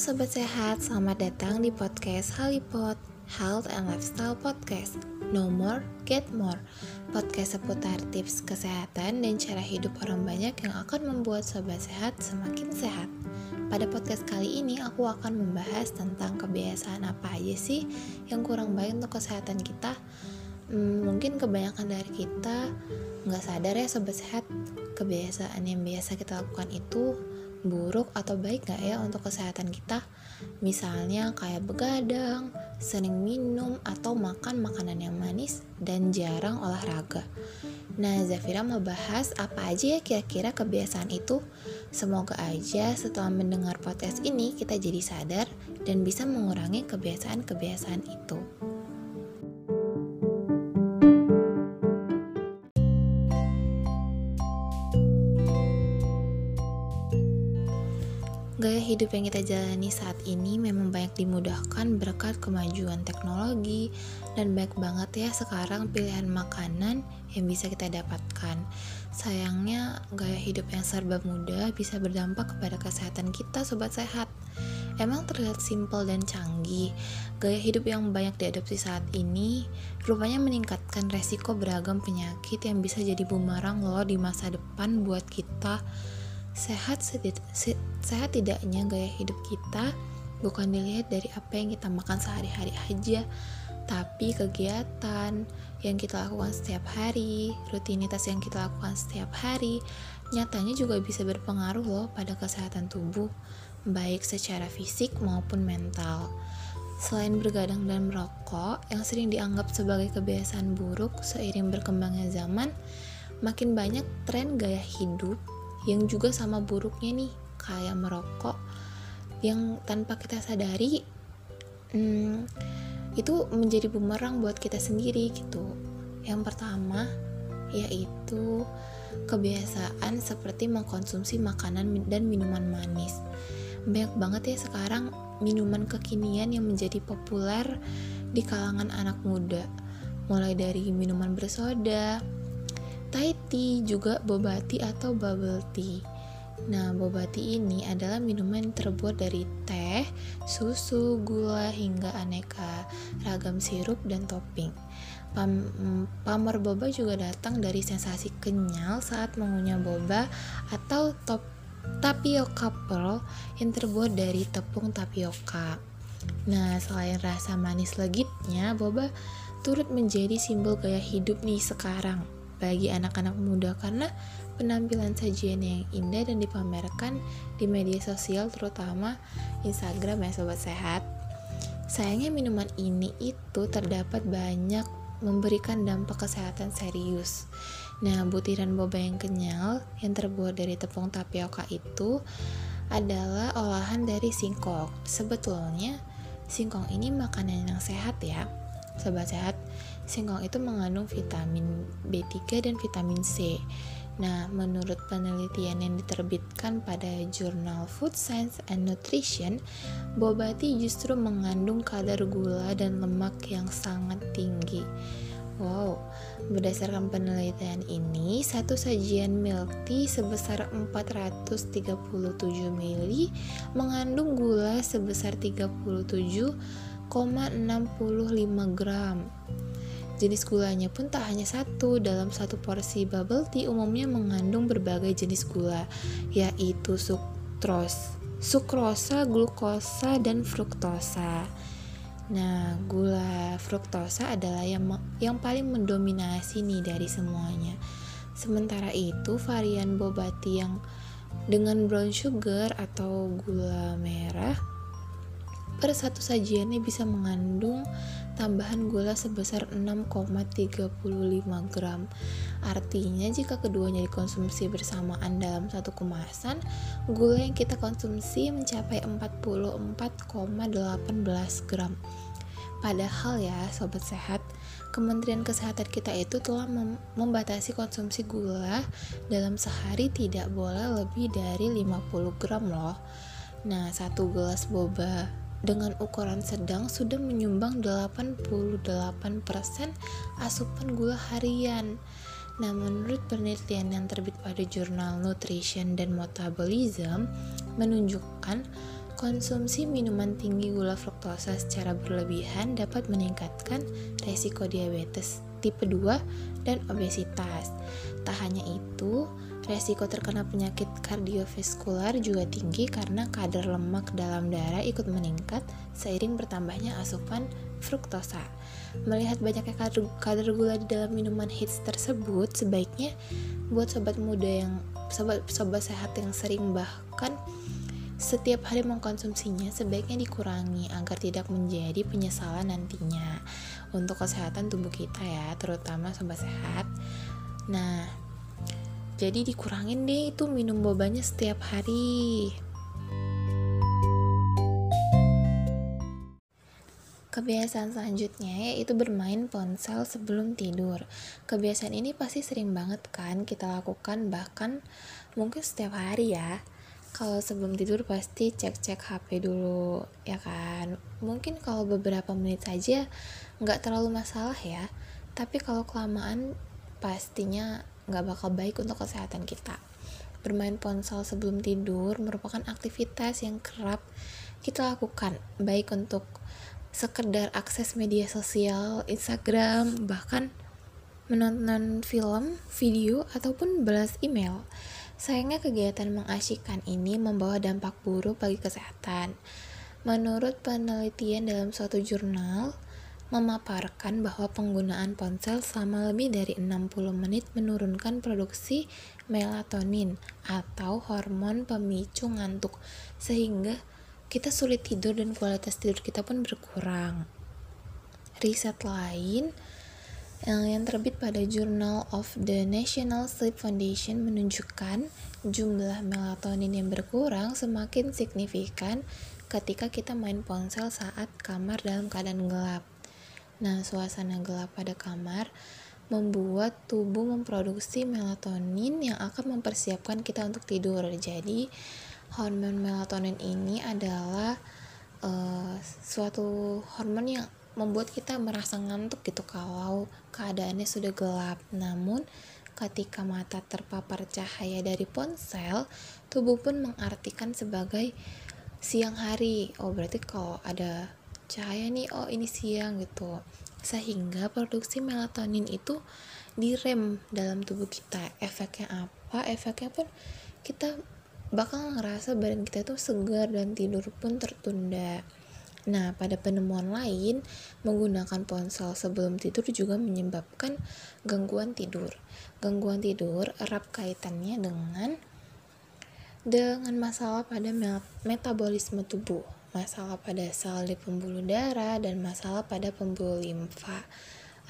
Sobat Sehat, selamat datang di podcast Halipod, Health and Lifestyle Podcast. No more, get more. Podcast seputar tips kesehatan dan cara hidup orang banyak yang akan membuat Sobat Sehat semakin sehat. Pada podcast kali ini aku akan membahas tentang kebiasaan apa aja sih yang kurang baik untuk kesehatan kita. Hmm, mungkin kebanyakan dari kita nggak sadar ya Sobat Sehat, kebiasaan yang biasa kita lakukan itu buruk atau baik gak ya untuk kesehatan kita? Misalnya kayak begadang, sering minum atau makan makanan yang manis dan jarang olahraga. Nah Zafira mau bahas apa aja ya kira-kira kebiasaan itu? Semoga aja setelah mendengar podcast ini kita jadi sadar dan bisa mengurangi kebiasaan-kebiasaan itu Gaya hidup yang kita jalani saat ini memang banyak dimudahkan berkat kemajuan teknologi dan banyak banget ya sekarang pilihan makanan yang bisa kita dapatkan. Sayangnya gaya hidup yang serba mudah bisa berdampak kepada kesehatan kita sobat sehat. Emang terlihat simpel dan canggih, gaya hidup yang banyak diadopsi saat ini rupanya meningkatkan resiko beragam penyakit yang bisa jadi bumerang loh di masa depan buat kita sehat sehat tidaknya gaya hidup kita bukan dilihat dari apa yang kita makan sehari-hari aja tapi kegiatan yang kita lakukan setiap hari, rutinitas yang kita lakukan setiap hari, nyatanya juga bisa berpengaruh loh pada kesehatan tubuh, baik secara fisik maupun mental. Selain bergadang dan merokok, yang sering dianggap sebagai kebiasaan buruk seiring berkembangnya zaman, makin banyak tren gaya hidup yang juga sama buruknya nih kayak merokok yang tanpa kita sadari hmm, itu menjadi bumerang buat kita sendiri gitu. Yang pertama yaitu kebiasaan seperti mengkonsumsi makanan dan minuman manis. Banyak banget ya sekarang minuman kekinian yang menjadi populer di kalangan anak muda. Mulai dari minuman bersoda, Thai tea juga boba tea atau bubble tea. Nah, boba tea ini adalah minuman terbuat dari teh, susu, gula, hingga aneka ragam sirup dan topping. Pam, pamor boba juga datang dari sensasi kenyal saat mengunyah boba atau top, tapioca pearl yang terbuat dari tepung tapioka. Nah, selain rasa manis legitnya, boba turut menjadi simbol gaya hidup nih sekarang bagi anak-anak muda karena penampilan sajian yang indah dan dipamerkan di media sosial terutama Instagram ya sobat sehat. Sayangnya minuman ini itu terdapat banyak memberikan dampak kesehatan serius. Nah, butiran boba yang kenyal yang terbuat dari tepung tapioka itu adalah olahan dari singkong. Sebetulnya singkong ini makanan yang sehat ya. Sobat sehat, singkong itu mengandung vitamin B3 dan vitamin C. Nah, menurut penelitian yang diterbitkan pada jurnal Food Science and Nutrition, boba justru mengandung kadar gula dan lemak yang sangat tinggi. Wow, berdasarkan penelitian ini, satu sajian milk tea sebesar 437 ml mengandung gula sebesar 37,65 gram. Jenis gulanya pun tak hanya satu, dalam satu porsi bubble tea umumnya mengandung berbagai jenis gula, yaitu sukros, sukrosa, glukosa, dan fruktosa. Nah, gula fruktosa adalah yang yang paling mendominasi nih dari semuanya. Sementara itu, varian boba tea yang dengan brown sugar atau gula merah per satu sajiannya bisa mengandung tambahan gula sebesar 6,35 gram. Artinya jika keduanya dikonsumsi bersamaan dalam satu kemasan, gula yang kita konsumsi mencapai 44,18 gram. Padahal ya, sobat sehat, Kementerian Kesehatan kita itu telah mem membatasi konsumsi gula dalam sehari tidak boleh lebih dari 50 gram loh. Nah, satu gelas boba dengan ukuran sedang sudah menyumbang 88% asupan gula harian. Nah, menurut penelitian yang terbit pada jurnal Nutrition dan Metabolism menunjukkan Konsumsi minuman tinggi gula fruktosa secara berlebihan dapat meningkatkan resiko diabetes tipe 2 dan obesitas. Tak hanya itu, resiko terkena penyakit kardiovaskular juga tinggi karena kadar lemak dalam darah ikut meningkat seiring bertambahnya asupan fruktosa. Melihat banyaknya kadar, gula di dalam minuman hits tersebut, sebaiknya buat sobat muda yang sobat sobat sehat yang sering bahkan setiap hari mengkonsumsinya sebaiknya dikurangi agar tidak menjadi penyesalan nantinya untuk kesehatan tubuh kita ya, terutama sobat sehat. Nah, jadi dikurangin deh itu minum bobanya setiap hari. Kebiasaan selanjutnya yaitu bermain ponsel sebelum tidur. Kebiasaan ini pasti sering banget kan kita lakukan bahkan mungkin setiap hari ya kalau sebelum tidur pasti cek-cek HP dulu ya kan mungkin kalau beberapa menit saja nggak terlalu masalah ya tapi kalau kelamaan pastinya nggak bakal baik untuk kesehatan kita bermain ponsel sebelum tidur merupakan aktivitas yang kerap kita lakukan baik untuk sekedar akses media sosial Instagram bahkan menonton film, video, ataupun balas email. Sayangnya kegiatan mengasyikkan ini membawa dampak buruk bagi kesehatan. Menurut penelitian dalam suatu jurnal, memaparkan bahwa penggunaan ponsel selama lebih dari 60 menit menurunkan produksi melatonin atau hormon pemicu ngantuk sehingga kita sulit tidur dan kualitas tidur kita pun berkurang. Riset lain yang terbit pada Journal of the National Sleep Foundation menunjukkan jumlah melatonin yang berkurang semakin signifikan ketika kita main ponsel saat kamar dalam keadaan gelap. Nah, suasana gelap pada kamar membuat tubuh memproduksi melatonin yang akan mempersiapkan kita untuk tidur. Jadi, hormon melatonin ini adalah uh, suatu hormon yang membuat kita merasa ngantuk gitu kalau keadaannya sudah gelap. Namun ketika mata terpapar cahaya dari ponsel, tubuh pun mengartikan sebagai siang hari. Oh, berarti kalau ada cahaya nih, oh ini siang gitu. Sehingga produksi melatonin itu direm dalam tubuh kita. Efeknya apa? Efeknya pun kita bakal ngerasa badan kita tuh segar dan tidur pun tertunda. Nah, pada penemuan lain, menggunakan ponsel sebelum tidur juga menyebabkan gangguan tidur. Gangguan tidur erat kaitannya dengan dengan masalah pada metabolisme tubuh, masalah pada sel di pembuluh darah dan masalah pada pembuluh limfa.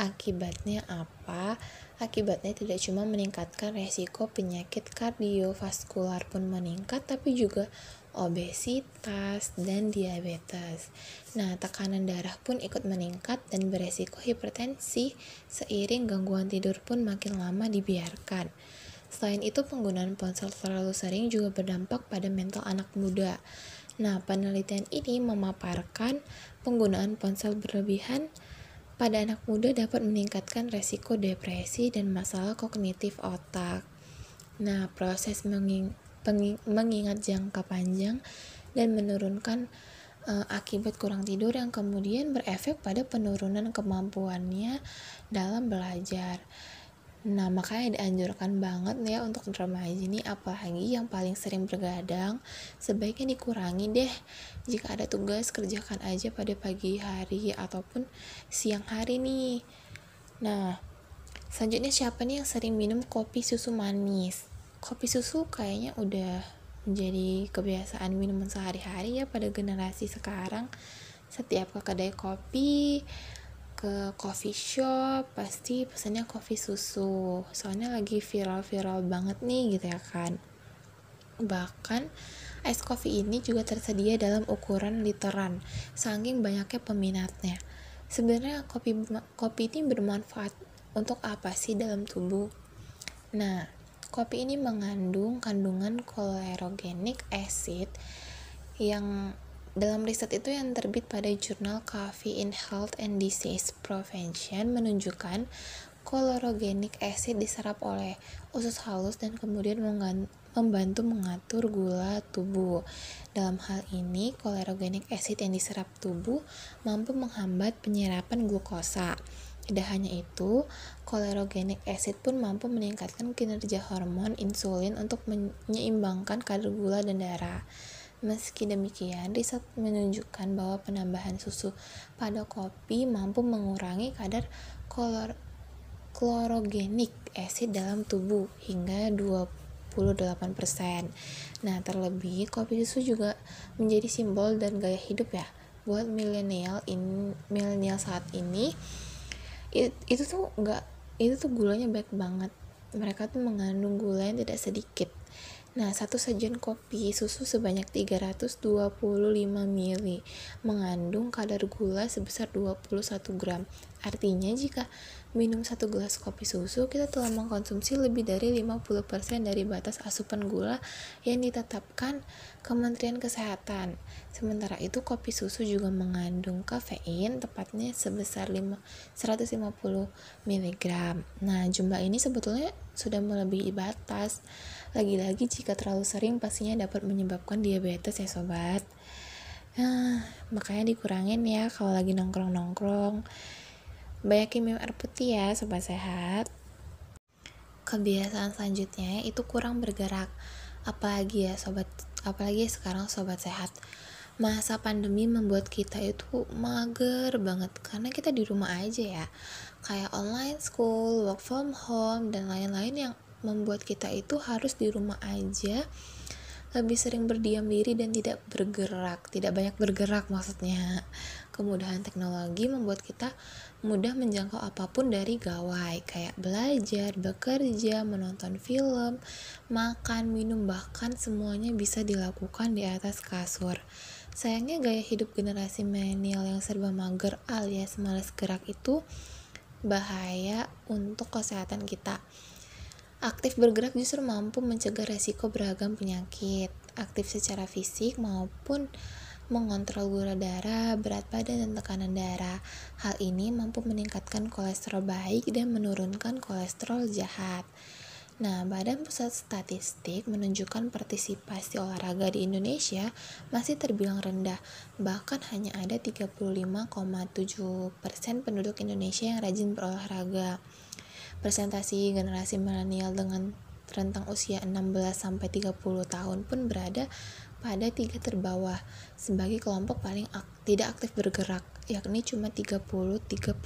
Akibatnya apa? Akibatnya tidak cuma meningkatkan resiko penyakit kardiovaskular pun meningkat, tapi juga obesitas, dan diabetes. Nah, tekanan darah pun ikut meningkat dan beresiko hipertensi seiring gangguan tidur pun makin lama dibiarkan. Selain itu, penggunaan ponsel terlalu sering juga berdampak pada mental anak muda. Nah, penelitian ini memaparkan penggunaan ponsel berlebihan pada anak muda dapat meningkatkan resiko depresi dan masalah kognitif otak. Nah, proses menging mengingat jangka panjang dan menurunkan uh, akibat kurang tidur yang kemudian berefek pada penurunan kemampuannya dalam belajar. Nah, makanya dianjurkan banget ya untuk remaja ini apalagi yang paling sering bergadang, sebaiknya dikurangi deh. Jika ada tugas, kerjakan aja pada pagi hari ataupun siang hari nih. Nah, selanjutnya siapa nih yang sering minum kopi susu manis? kopi susu kayaknya udah menjadi kebiasaan minuman sehari-hari ya pada generasi sekarang setiap ke kedai kopi ke coffee shop pasti pesannya kopi susu. Soalnya lagi viral-viral banget nih gitu ya kan. Bahkan es kopi ini juga tersedia dalam ukuran literan saking banyaknya peminatnya. Sebenarnya kopi kopi ini bermanfaat untuk apa sih dalam tubuh? Nah Kopi ini mengandung kandungan kolerogenik acid yang dalam riset itu yang terbit pada jurnal Coffee in Health and Disease Prevention menunjukkan Chlorogenic acid diserap oleh usus halus dan kemudian membantu mengatur gula tubuh. Dalam hal ini, chlorogenic acid yang diserap tubuh mampu menghambat penyerapan glukosa. Tidak hanya itu, chlorogenic acid pun mampu meningkatkan kinerja hormon insulin untuk menyeimbangkan kadar gula dan darah. Meski demikian, riset menunjukkan bahwa penambahan susu pada kopi mampu mengurangi kadar chlorogenic acid dalam tubuh hingga 28%. Nah, terlebih kopi susu juga menjadi simbol dan gaya hidup ya. Buat milenial in milenial saat ini it, itu tuh enggak itu tuh gulanya baik banget. Mereka tuh mengandung gula yang tidak sedikit Nah, satu sajian kopi susu sebanyak 325 ml mengandung kadar gula sebesar 21 gram. Artinya jika minum satu gelas kopi susu, kita telah mengkonsumsi lebih dari 50% dari batas asupan gula yang ditetapkan Kementerian Kesehatan. Sementara itu, kopi susu juga mengandung kafein, tepatnya sebesar 5, 150 mg. Nah, jumlah ini sebetulnya sudah melebihi batas. Lagi-lagi jika terlalu sering pastinya dapat menyebabkan diabetes ya sobat. Nah, makanya dikurangin ya kalau lagi nongkrong-nongkrong Banyakin minum air putih ya sobat sehat. Kebiasaan selanjutnya itu kurang bergerak. Apalagi ya sobat, apalagi sekarang sobat sehat. Masa pandemi membuat kita itu mager banget karena kita di rumah aja ya. Kayak online school, work from home dan lain-lain yang membuat kita itu harus di rumah aja lebih sering berdiam diri dan tidak bergerak, tidak banyak bergerak maksudnya. Kemudahan teknologi membuat kita mudah menjangkau apa pun dari gawai, kayak belajar, bekerja, menonton film, makan, minum, bahkan semuanya bisa dilakukan di atas kasur. Sayangnya gaya hidup generasi milenial yang serba mager alias malas gerak itu bahaya untuk kesehatan kita Aktif bergerak justru mampu mencegah resiko beragam penyakit, aktif secara fisik maupun mengontrol gula darah, berat badan, dan tekanan darah. Hal ini mampu meningkatkan kolesterol baik dan menurunkan kolesterol jahat. Nah, Badan Pusat Statistik menunjukkan partisipasi olahraga di Indonesia masih terbilang rendah. Bahkan hanya ada 35,7% penduduk Indonesia yang rajin berolahraga. Presentasi generasi milenial dengan rentang usia 16 sampai 30 tahun pun berada pada tiga terbawah sebagai kelompok paling ak tidak aktif bergerak, yakni cuma 33%.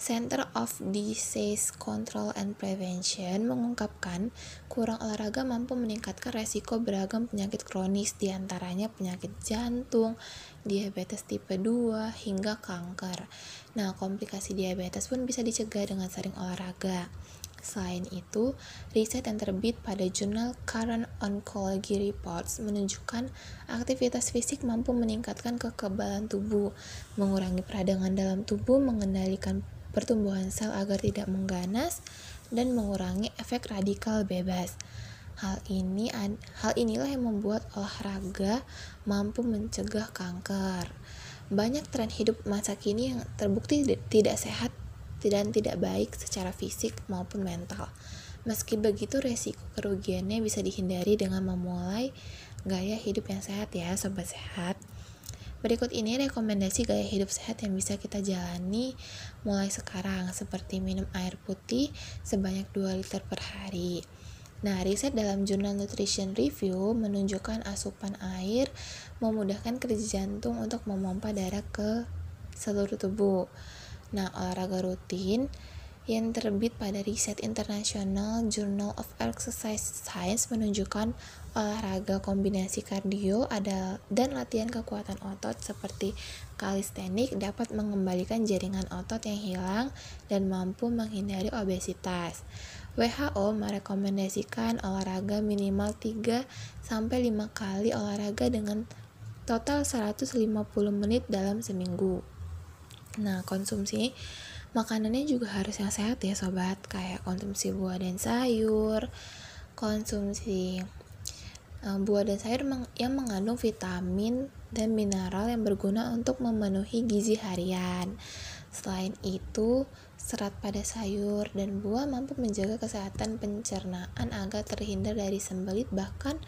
Center of Disease Control and Prevention mengungkapkan kurang olahraga mampu meningkatkan resiko beragam penyakit kronis di antaranya penyakit jantung, diabetes tipe 2, hingga kanker. Nah, komplikasi diabetes pun bisa dicegah dengan sering olahraga. Selain itu, riset yang terbit pada jurnal Current Oncology Reports menunjukkan aktivitas fisik mampu meningkatkan kekebalan tubuh, mengurangi peradangan dalam tubuh, mengendalikan pertumbuhan sel agar tidak mengganas, dan mengurangi efek radikal bebas. Hal ini hal inilah yang membuat olahraga mampu mencegah kanker. Banyak tren hidup masa kini yang terbukti tidak sehat dan tidak baik secara fisik maupun mental. Meski begitu, resiko kerugiannya bisa dihindari dengan memulai gaya hidup yang sehat ya, sobat sehat. Berikut ini rekomendasi gaya hidup sehat yang bisa kita jalani mulai sekarang seperti minum air putih sebanyak 2 liter per hari. Nah, riset dalam jurnal Nutrition Review menunjukkan asupan air memudahkan kerja jantung untuk memompa darah ke seluruh tubuh. Nah, olahraga rutin yang terbit pada riset internasional Journal of Exercise Science menunjukkan olahraga kombinasi kardio ada dan latihan kekuatan otot seperti kalistenik dapat mengembalikan jaringan otot yang hilang dan mampu menghindari obesitas. WHO merekomendasikan olahraga minimal 3 sampai 5 kali olahraga dengan total 150 menit dalam seminggu. Nah, konsumsi makanannya juga harus yang sehat ya sobat kayak konsumsi buah dan sayur konsumsi uh, buah dan sayur yang mengandung vitamin dan mineral yang berguna untuk memenuhi gizi harian selain itu serat pada sayur dan buah mampu menjaga kesehatan pencernaan agar terhindar dari sembelit bahkan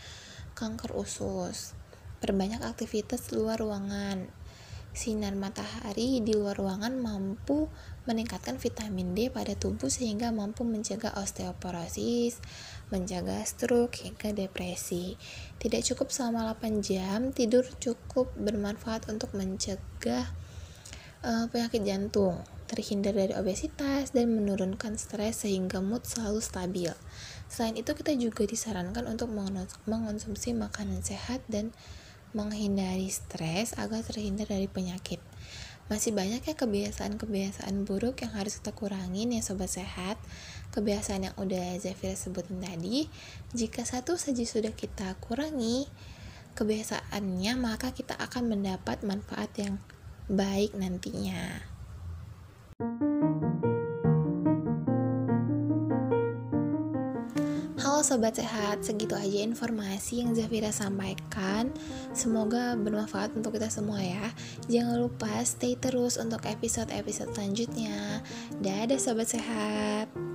kanker usus. Perbanyak aktivitas luar ruangan. Sinar matahari di luar ruangan mampu meningkatkan vitamin D pada tubuh sehingga mampu mencegah osteoporosis, mencegah stroke hingga depresi. Tidak cukup selama 8 jam, tidur cukup bermanfaat untuk mencegah uh, penyakit jantung, terhindar dari obesitas dan menurunkan stres sehingga mood selalu stabil. Selain itu kita juga disarankan untuk mengonsumsi makanan sehat dan menghindari stres agar terhindar dari penyakit. Masih banyak ya kebiasaan-kebiasaan buruk yang harus kita kurangin ya sobat sehat. Kebiasaan yang udah Zafira sebutin tadi, jika satu saja sudah kita kurangi kebiasaannya, maka kita akan mendapat manfaat yang baik nantinya. Sobat sehat, segitu aja informasi yang Zafira sampaikan. Semoga bermanfaat untuk kita semua ya. Jangan lupa stay terus untuk episode-episode selanjutnya. Dadah sobat sehat.